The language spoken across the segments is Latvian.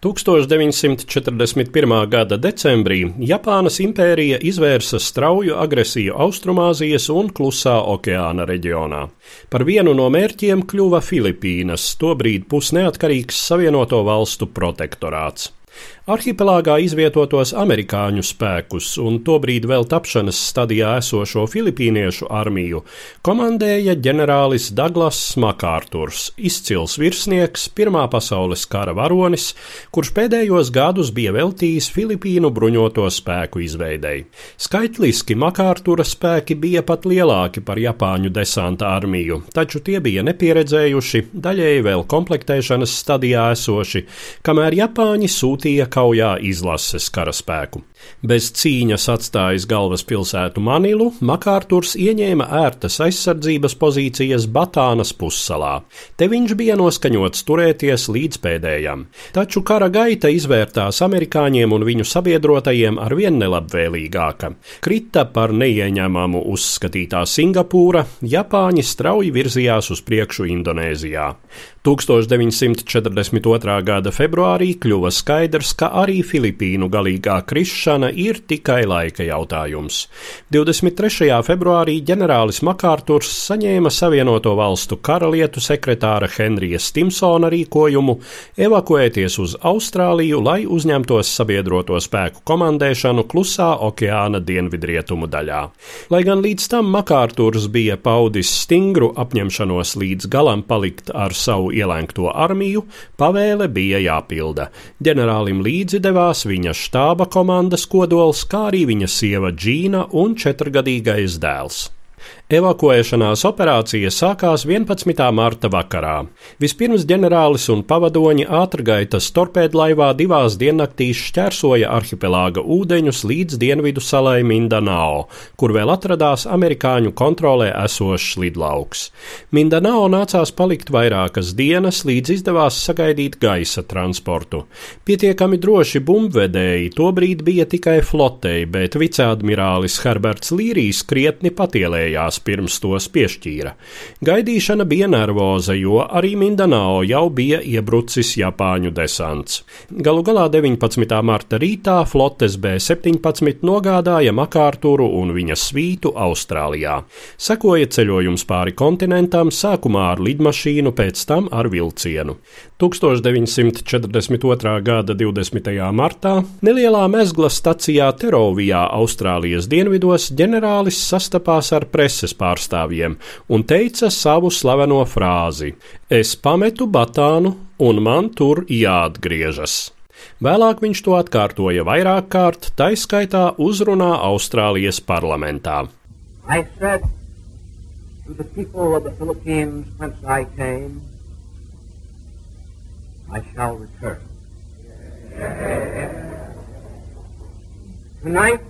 1941. gada decembrī Japānas impērija izvērsa strauju agresiju Austrumāzijas un Klusā okeāna reģionā. Par vienu no mērķiem kļuva Filipīnas, tobrīd pusneatkarīgs Savienoto valstu protektorāts. Arhipelāgā izvietotos amerikāņu spēkus un tobrīd vēl tapšanas stadijā esošo filipīniešu armiju komandēja ģenerālis Daglas Makārturs, izcils virsnieks, Pirmā pasaules kara varonis, kurš pēdējos gadus bija veltījis Filipīnu bruņoto spēku izveidei. Skaitliski Makārtura spēki bija pat lielāki par Japāņu desanta armiju, taču tie bija nepieredzējuši, daļēji vēl komplektēšanas stadijā esoši, kamēr Japāņi sūtīja kaujā izlases karaspēku. Bez cīņas atstājis galvaspilsētu Manilu, Makārturs ieņēma ērtas aizsardzības pozīcijas Batānas pussalā. Te viņš bija noskaņots turēties līdz pēdējam. Taču kara gaita izvērtās amerikāņiem un viņu sabiedrotajiem arvien nelabvēlīgāka. Krita par neieņemamu uzskatītā Singapūra, Japāņi strauji virzījās uz priekšu Indonēzijā. 1942. gada februārī kļuva skaidrs, ka arī Filipīnu galīgā krišana ir tikai laika jautājums. 23. februārī ģenerālis Makārturs saņēma Savienoto valstu karalietu sekretāra Henrija Stimsona rīkojumu evakuēties uz Austrāliju, lai uzņemtos sabiedroto spēku komandēšanu klusā okeāna dienvidrietumu daļā. Lai gan līdz tam Makārturs bija paudis stingru apņemšanos līdz galam palikt ar savu ielēgto armiju, pavēle bija jāpilda. Ģenerālim līdzi devās viņa štāba komandas kodols, kā arī viņa sieva Džīna un četrgadīgais dēls. Evakuēšanās operācija sākās 11. marta vakarā. Vispirms ģenerālis un pavadoņi ātrgaitas torpēdlaivā divās diennaktīs šķērsoja arhipelāga ūdeņus līdz dienvidu salai Mindanao, kur vēl atradās amerikāņu kontrolē esošs lidlauks. Mindanao nācās palikt vairākas dienas, līdz izdevās sagaidīt gaisa transportu. Pietiekami droši bumbvedēji tobrīd bija tikai flotei, bet viceadmirālis Herberts Līrijs krietni patielējās pirms tos piešķīra. Gaidīšana bija nervoza, jo arī Mindanao jau bija iebrucis Japāņu desants. Galu galā 19. marta rītā flotes B-17 nogādāja Makārturu un viņa svītu Austrālijā. Sekoja ceļojums pāri kontinentam, sākumā ar lidmašīnu, pēc tam ar vilcienu. 1942. gada 20. martā nelielā mezgla stacijā Terovijā, Austrālijas dienvidos, ģenerālis sastapās ar preses preses pārstāvjiem un teica savu slaveno frāzi: Es pametu Batānu, un man tur jāatgriežas. Vēlāk viņš to atkārtoja vairāk kārt, taiskaitā uzrunā Austrālijas parlamentā. I came, I shall return. Tonight,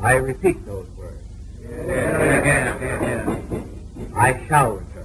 I repeat those I shall return.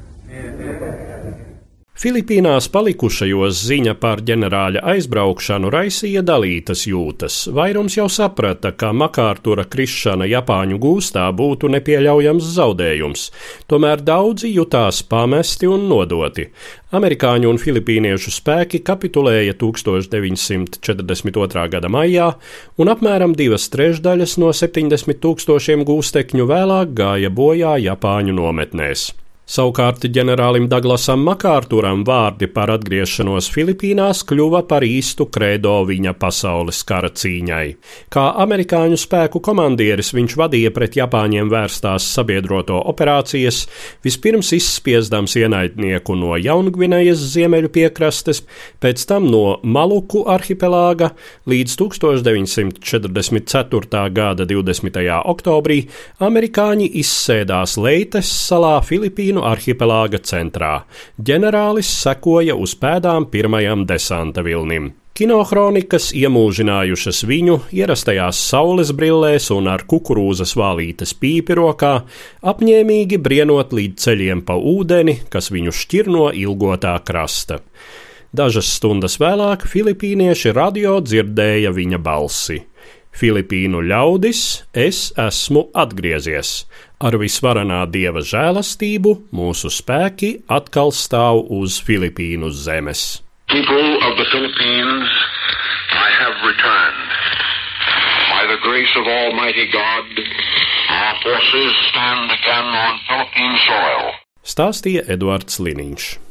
Filipīnās palikušajos ziņa par ģenerāļa aizbraukšanu raisīja dalītas jūtas. Vairums jau saprata, ka Makārtura krišana Japāņu gūstā būtu nepieļaujams zaudējums, tomēr daudzi jutās pamesti un nodoti. Amerikāņu un filipīniešu spēki kapitulēja 1942. gada maijā, un apmēram divas trešdaļas no 70 tūkstošiem gūstekņu vēlāk gāja bojā Japāņu nometnēs. Savukārt ģenerālim Daglasam Makārturam vārdi par atgriešanos Filipīnās kļuva par īstu kredo viņa pasaules kara cīņai. Kā amerikāņu spēku komandieris viņš vadīja pret Japāņiem vērstās sabiedroto operācijas, vispirms izspiesdams ienaidnieku no Jaungvinejas ziemeļu piekrastes, pēc tam no Maluku arhipelāga līdz 1944. gada 20. oktobrī amerikāņi izsēdās Leites salā Filipīnu Filipīnu arhipelāga centrā. Ģenerālis sekoja uz pēdām pirmajam desanta vilnim. Kinohronikas iemūžinājušas viņu ierastajās saules brillēs un ar kukurūzas vālītes pīpi rokā, apņēmīgi brienot līdz ceļiem pa ūdeni, kas viņu šķirno ilgotā krasta. Dažas stundas vēlāk filipīnieši radio dzirdēja viņa balsi. Filipīnu ļaudis, es esmu atgriezies. Ar visvarenā dieva žēlastību mūsu spēki atkal stāv uz Filipīnu zemes. People of the Philippines, I have returned. By the grace of Almighty God, our forces stand again on Philippine soil. Stāstīja Eduards Liniņš.